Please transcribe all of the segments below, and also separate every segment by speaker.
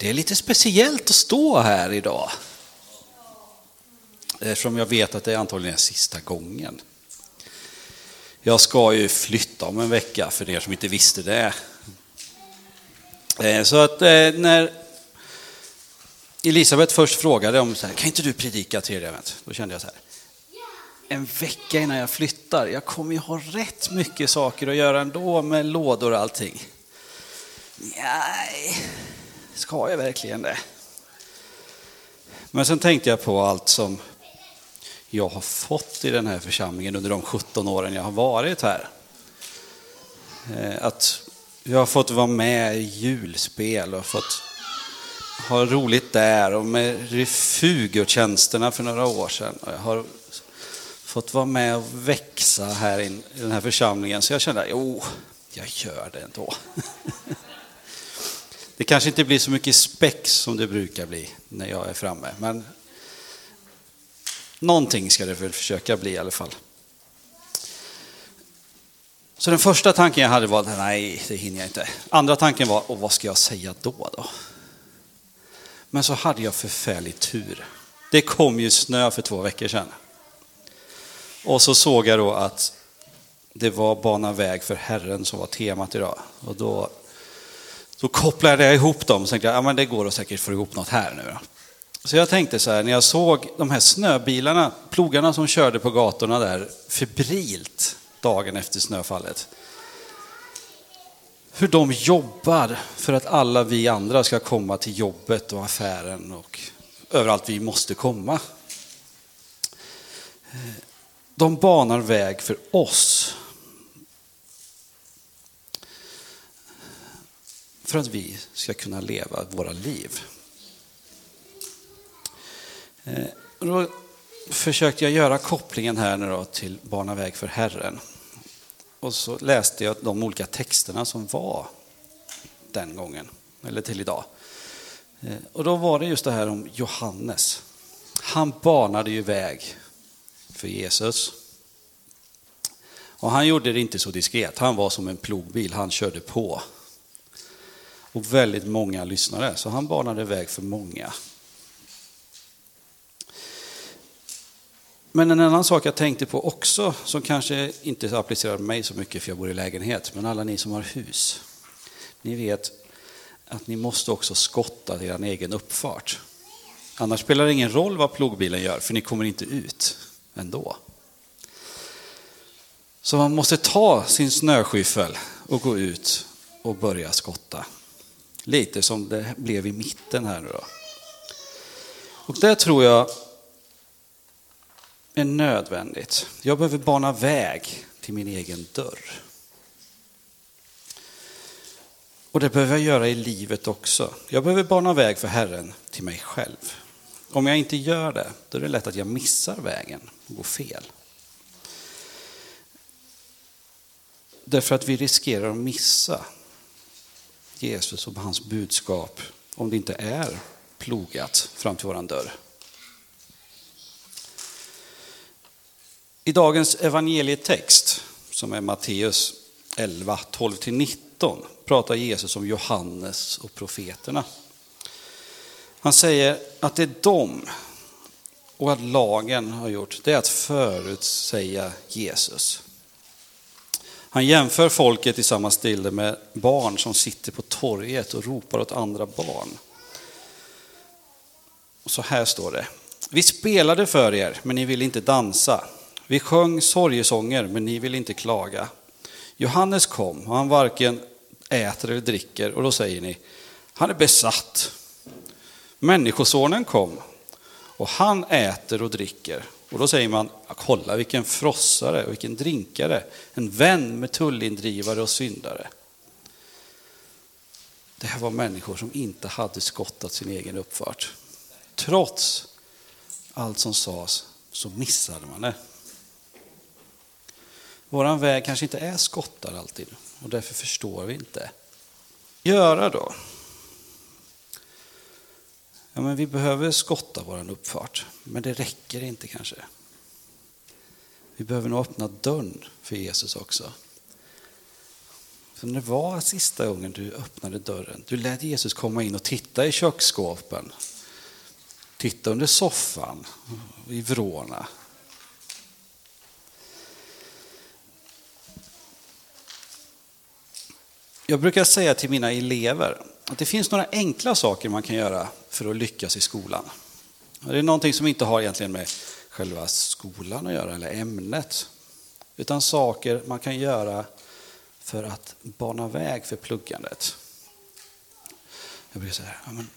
Speaker 1: Det är lite speciellt att stå här idag. Eftersom jag vet att det antagligen är sista gången. Jag ska ju flytta om en vecka för er som inte visste det. Eh, så att eh, när Elisabeth först frågade om så här, kan inte du predika tredje advent? Då kände jag så här, en vecka innan jag flyttar, jag kommer ju ha rätt mycket saker att göra ändå med lådor och allting. Nej, ska jag verkligen det? Men sen tänkte jag på allt som jag har fått i den här församlingen under de 17 åren jag har varit här. Eh, att jag har fått vara med i julspel och fått ha roligt där och med refugotjänsterna för några år sedan. Jag har fått vara med och växa här i den här församlingen så jag kände, jo, jag gör det ändå. Det kanske inte blir så mycket spex som det brukar bli när jag är framme, men någonting ska det väl försöka bli i alla fall. Så den första tanken jag hade var, nej, det hinner jag inte. Andra tanken var, och vad ska jag säga då? då? Men så hade jag förfärlig tur. Det kom ju snö för två veckor sedan. Och så såg jag då att det var Bana väg för Herren som var temat idag. Och då, då kopplade jag ihop dem och tänkte jag, ja men det går att säkert få ihop något här nu. Så jag tänkte så här, när jag såg de här snöbilarna, plogarna som körde på gatorna där febrilt dagen efter snöfallet. Hur de jobbar för att alla vi andra ska komma till jobbet och affären och överallt vi måste komma. Eh, de banar väg för oss. För att vi ska kunna leva våra liv. Eh, då försökte jag göra kopplingen här nu då till Bana väg för Herren. Och så läste jag de olika texterna som var den gången, eller till idag. Eh, och då var det just det här om Johannes. Han banade ju väg för Jesus. Och han gjorde det inte så diskret. Han var som en plogbil, han körde på. Och väldigt många lyssnare, så han banade väg för många. Men en annan sak jag tänkte på också, som kanske inte applicerar på mig så mycket för jag bor i lägenhet, men alla ni som har hus. Ni vet att ni måste också skotta er egen uppfart. Annars spelar det ingen roll vad plogbilen gör, för ni kommer inte ut ändå. Så man måste ta sin snöskyffel och gå ut och börja skotta. Lite som det blev i mitten här nu då. Och det tror jag är nödvändigt. Jag behöver bana väg till min egen dörr. Och det behöver jag göra i livet också. Jag behöver bana väg för Herren till mig själv. Om jag inte gör det, då är det lätt att jag missar vägen och går fel. Därför att vi riskerar att missa Jesus och hans budskap om det inte är plogat fram till våran dörr. I dagens evangelietext, som är Matteus 11, 12-19, pratar Jesus om Johannes och profeterna. Han säger att det är de och att lagen har gjort, det är att förutsäga Jesus. Han jämför folket i samma stil med barn som sitter på torget och ropar åt andra barn. Och så här står det. Vi spelade för er, men ni ville inte dansa. Vi sjöng sorgesånger, men ni ville inte klaga. Johannes kom och han varken äter eller dricker och då säger ni, han är besatt. Människosonen kom och han äter och dricker. Och då säger man, kolla vilken frossare och vilken drinkare, en vän med tullindrivare och syndare. Det här var människor som inte hade skottat sin egen uppfart. Trots allt som sades så missade man det. Vår väg kanske inte är skottad alltid och därför förstår vi inte. Göra då? Ja, men vi behöver skotta vår uppfart, men det räcker inte kanske. Vi behöver nog öppna dörren för Jesus också. När det var sista gången du öppnade dörren, du lät Jesus komma in och titta i köksskåpen, titta under soffan, i vrårna. Jag brukar säga till mina elever att det finns några enkla saker man kan göra för att lyckas i skolan. Det är någonting som inte har egentligen med själva skolan att göra, eller ämnet. Utan saker man kan göra för att bana väg för pluggandet. Jag brukar säga, ja, men,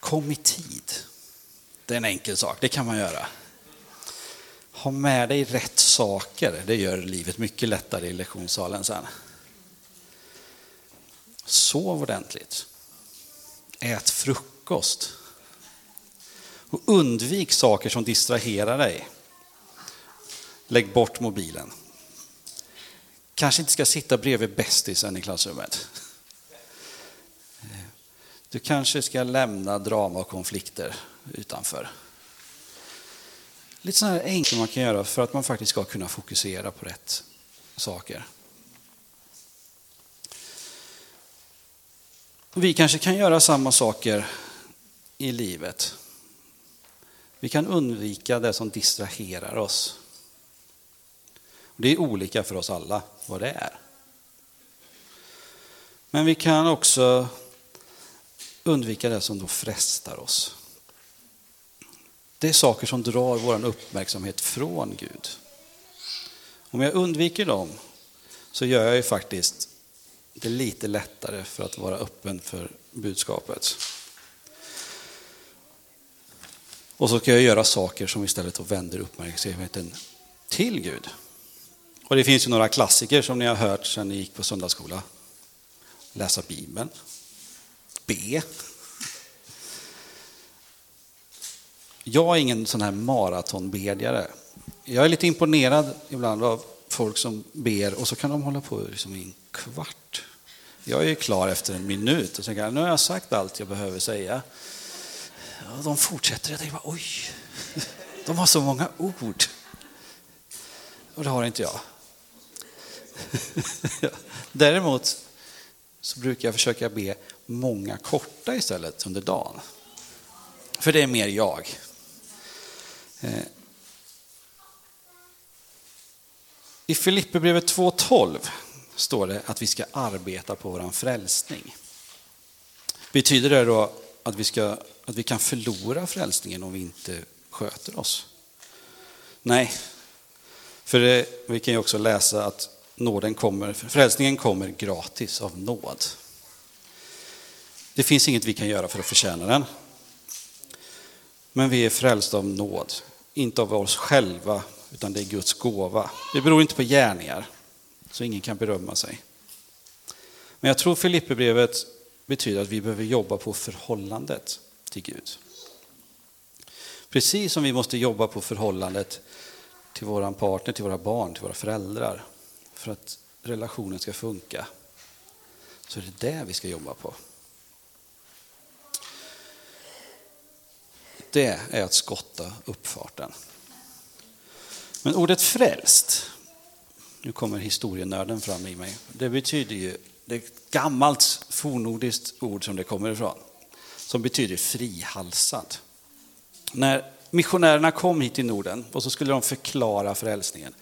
Speaker 1: kom i tid. Det är en enkel sak, det kan man göra. Ha med dig rätt saker, det gör livet mycket lättare i lektionssalen sen. Sov ordentligt. Ät frukost. Och undvik saker som distraherar dig. Lägg bort mobilen. Kanske inte ska sitta bredvid bästisen i klassrummet. Du kanske ska lämna drama och konflikter utanför. Lite sådana här enkelt man kan göra för att man faktiskt ska kunna fokusera på rätt saker. Vi kanske kan göra samma saker i livet. Vi kan undvika det som distraherar oss. Det är olika för oss alla vad det är. Men vi kan också undvika det som då frestar oss. Det är saker som drar vår uppmärksamhet från Gud. Om jag undviker dem så gör jag ju faktiskt det lite lättare för att vara öppen för budskapet. Och så ska jag göra saker som istället vänder uppmärksamheten till Gud. Och det finns ju några klassiker som ni har hört sedan ni gick på söndagsskola. Läsa Bibeln. Be. Jag är ingen sån här maratonbedjare. Jag är lite imponerad ibland av folk som ber och så kan de hålla på liksom i en kvart. Jag är klar efter en minut och tänker nu har jag sagt allt jag behöver säga. Och de fortsätter. Jag tänker bara, oj, de har så många ord. Och det har inte jag. Däremot så brukar jag försöka be många korta istället under dagen. För det är mer jag. Eh, I Filipperbrevet 2.12 står det att vi ska arbeta på vår frälsning. Betyder det då att vi, ska, att vi kan förlora frälsningen om vi inte sköter oss? Nej, för det, vi kan ju också läsa att nåden kommer, frälsningen kommer gratis av nåd. Det finns inget vi kan göra för att förtjäna den. Men vi är frälsta av nåd, inte av oss själva, utan det är Guds gåva. Det beror inte på gärningar, så ingen kan berömma sig. Men jag tror Filipperbrevet betyder att vi behöver jobba på förhållandet till Gud. Precis som vi måste jobba på förhållandet till vår partner, till våra barn, till våra föräldrar för att relationen ska funka. Så är det det vi ska jobba på. Det är att skotta uppfarten. Men ordet frälst, nu kommer historienörden fram i mig. Det betyder ju, det är ett gammalt fornordiskt ord som det kommer ifrån. Som betyder frihalsad. När missionärerna kom hit till Norden och så skulle de förklara frälsningen.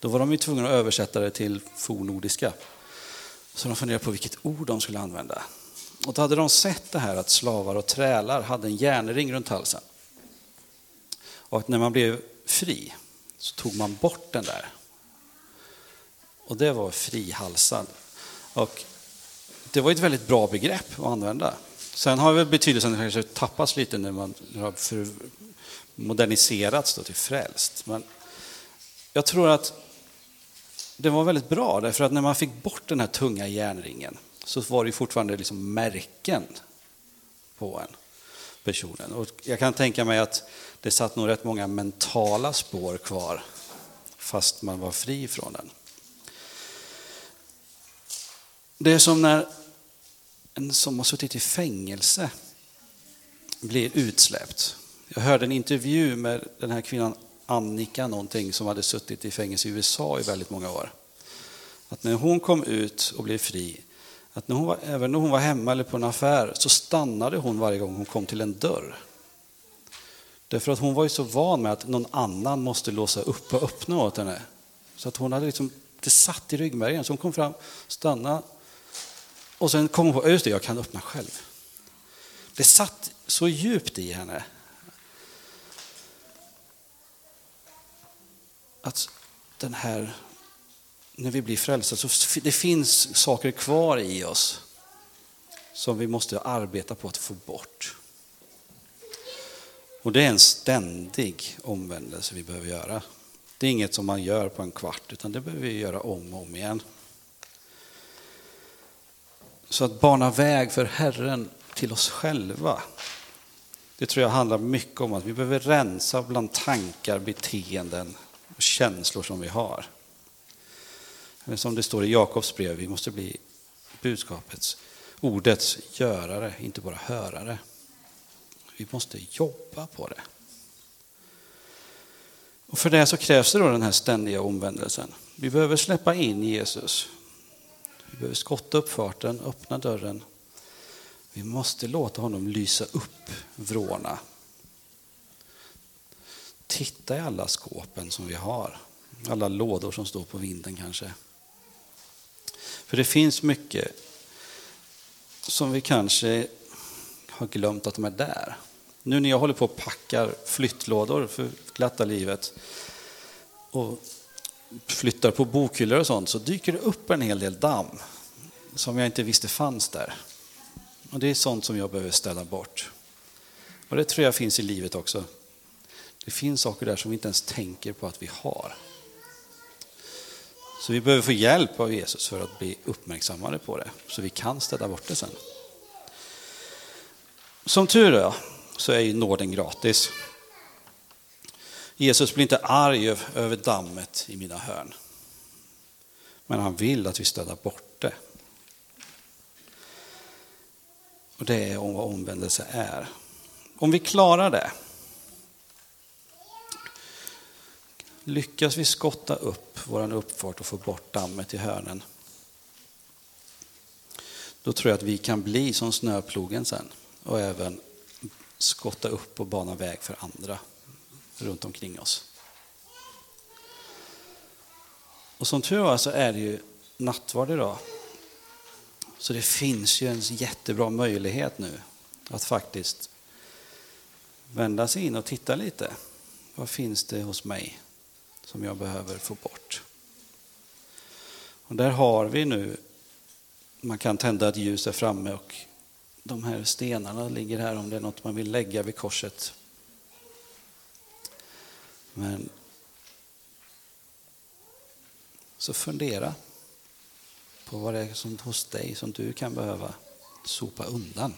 Speaker 1: Då var de ju tvungna att översätta det till fornordiska. Så de funderade på vilket ord de skulle använda. Och då hade de sett det här att slavar och trälar hade en järnring runt halsen. Och när man blev fri så tog man bort den där. Och det var frihalsad. Och det var ett väldigt bra begrepp att använda. Sen har väl betydelsen kanske tappats lite när man har moderniserats till frälst. Men jag tror att det var väldigt bra därför att när man fick bort den här tunga järnringen så var det fortfarande liksom märken på en personen. Och jag kan tänka mig att det satt nog rätt många mentala spår kvar fast man var fri från den. Det är som när en som har suttit i fängelse blir utsläppt. Jag hörde en intervju med den här kvinnan Annika någonting som hade suttit i fängelse i USA i väldigt många år. att när hon kom ut och blev fri, att när hon var, även när hon var hemma eller på en affär så stannade hon varje gång hon kom till en dörr. Därför att hon var ju så van med att någon annan måste låsa upp och öppna åt henne. Så att hon hade liksom, det satt i ryggmärgen. Så hon kom fram, stannade och sen kom hon på, just det, jag kan öppna själv. Det satt så djupt i henne. Att den här, när vi blir frälsta, så det finns saker kvar i oss som vi måste arbeta på att få bort. Och det är en ständig omvändelse vi behöver göra. Det är inget som man gör på en kvart, utan det behöver vi göra om och om igen. Så att bana väg för Herren till oss själva. Det tror jag handlar mycket om att vi behöver rensa bland tankar, beteenden och känslor som vi har. Eller som det står i Jakobs brev, vi måste bli budskapets, ordets görare, inte bara hörare. Vi måste jobba på det. Och för det så krävs det då den här ständiga omvändelsen. Vi behöver släppa in Jesus. Vi behöver skotta uppfarten, öppna dörren. Vi måste låta honom lysa upp vrårna. Titta i alla skåpen som vi har. Alla lådor som står på vinden kanske. För det finns mycket som vi kanske har glömt att de är där. Nu när jag håller på och packar flyttlådor för glatta livet och flyttar på bokhyllor och sånt så dyker det upp en hel del damm som jag inte visste fanns där. Och det är sånt som jag behöver ställa bort. Och det tror jag finns i livet också. Det finns saker där som vi inte ens tänker på att vi har. Så vi behöver få hjälp av Jesus för att bli uppmärksammade på det, så vi kan ställa bort det sen. Som tur är så är ju nåden gratis. Jesus blir inte arg över dammet i mina hörn. Men han vill att vi städar bort det. Och det är vad omvändelse är. Om vi klarar det, lyckas vi skotta upp vår uppfart och få bort dammet i hörnen, då tror jag att vi kan bli som snöplogen sen och även skotta upp och bana väg för andra runt omkring oss. Och som tur var så är det ju nattvard idag. Så det finns ju en jättebra möjlighet nu att faktiskt vända sig in och titta lite. Vad finns det hos mig som jag behöver få bort? Och där har vi nu, man kan tända ett ljus där framme och de här stenarna ligger här om det är något man vill lägga vid korset. Men så fundera på vad det är som hos dig som du kan behöva sopa undan.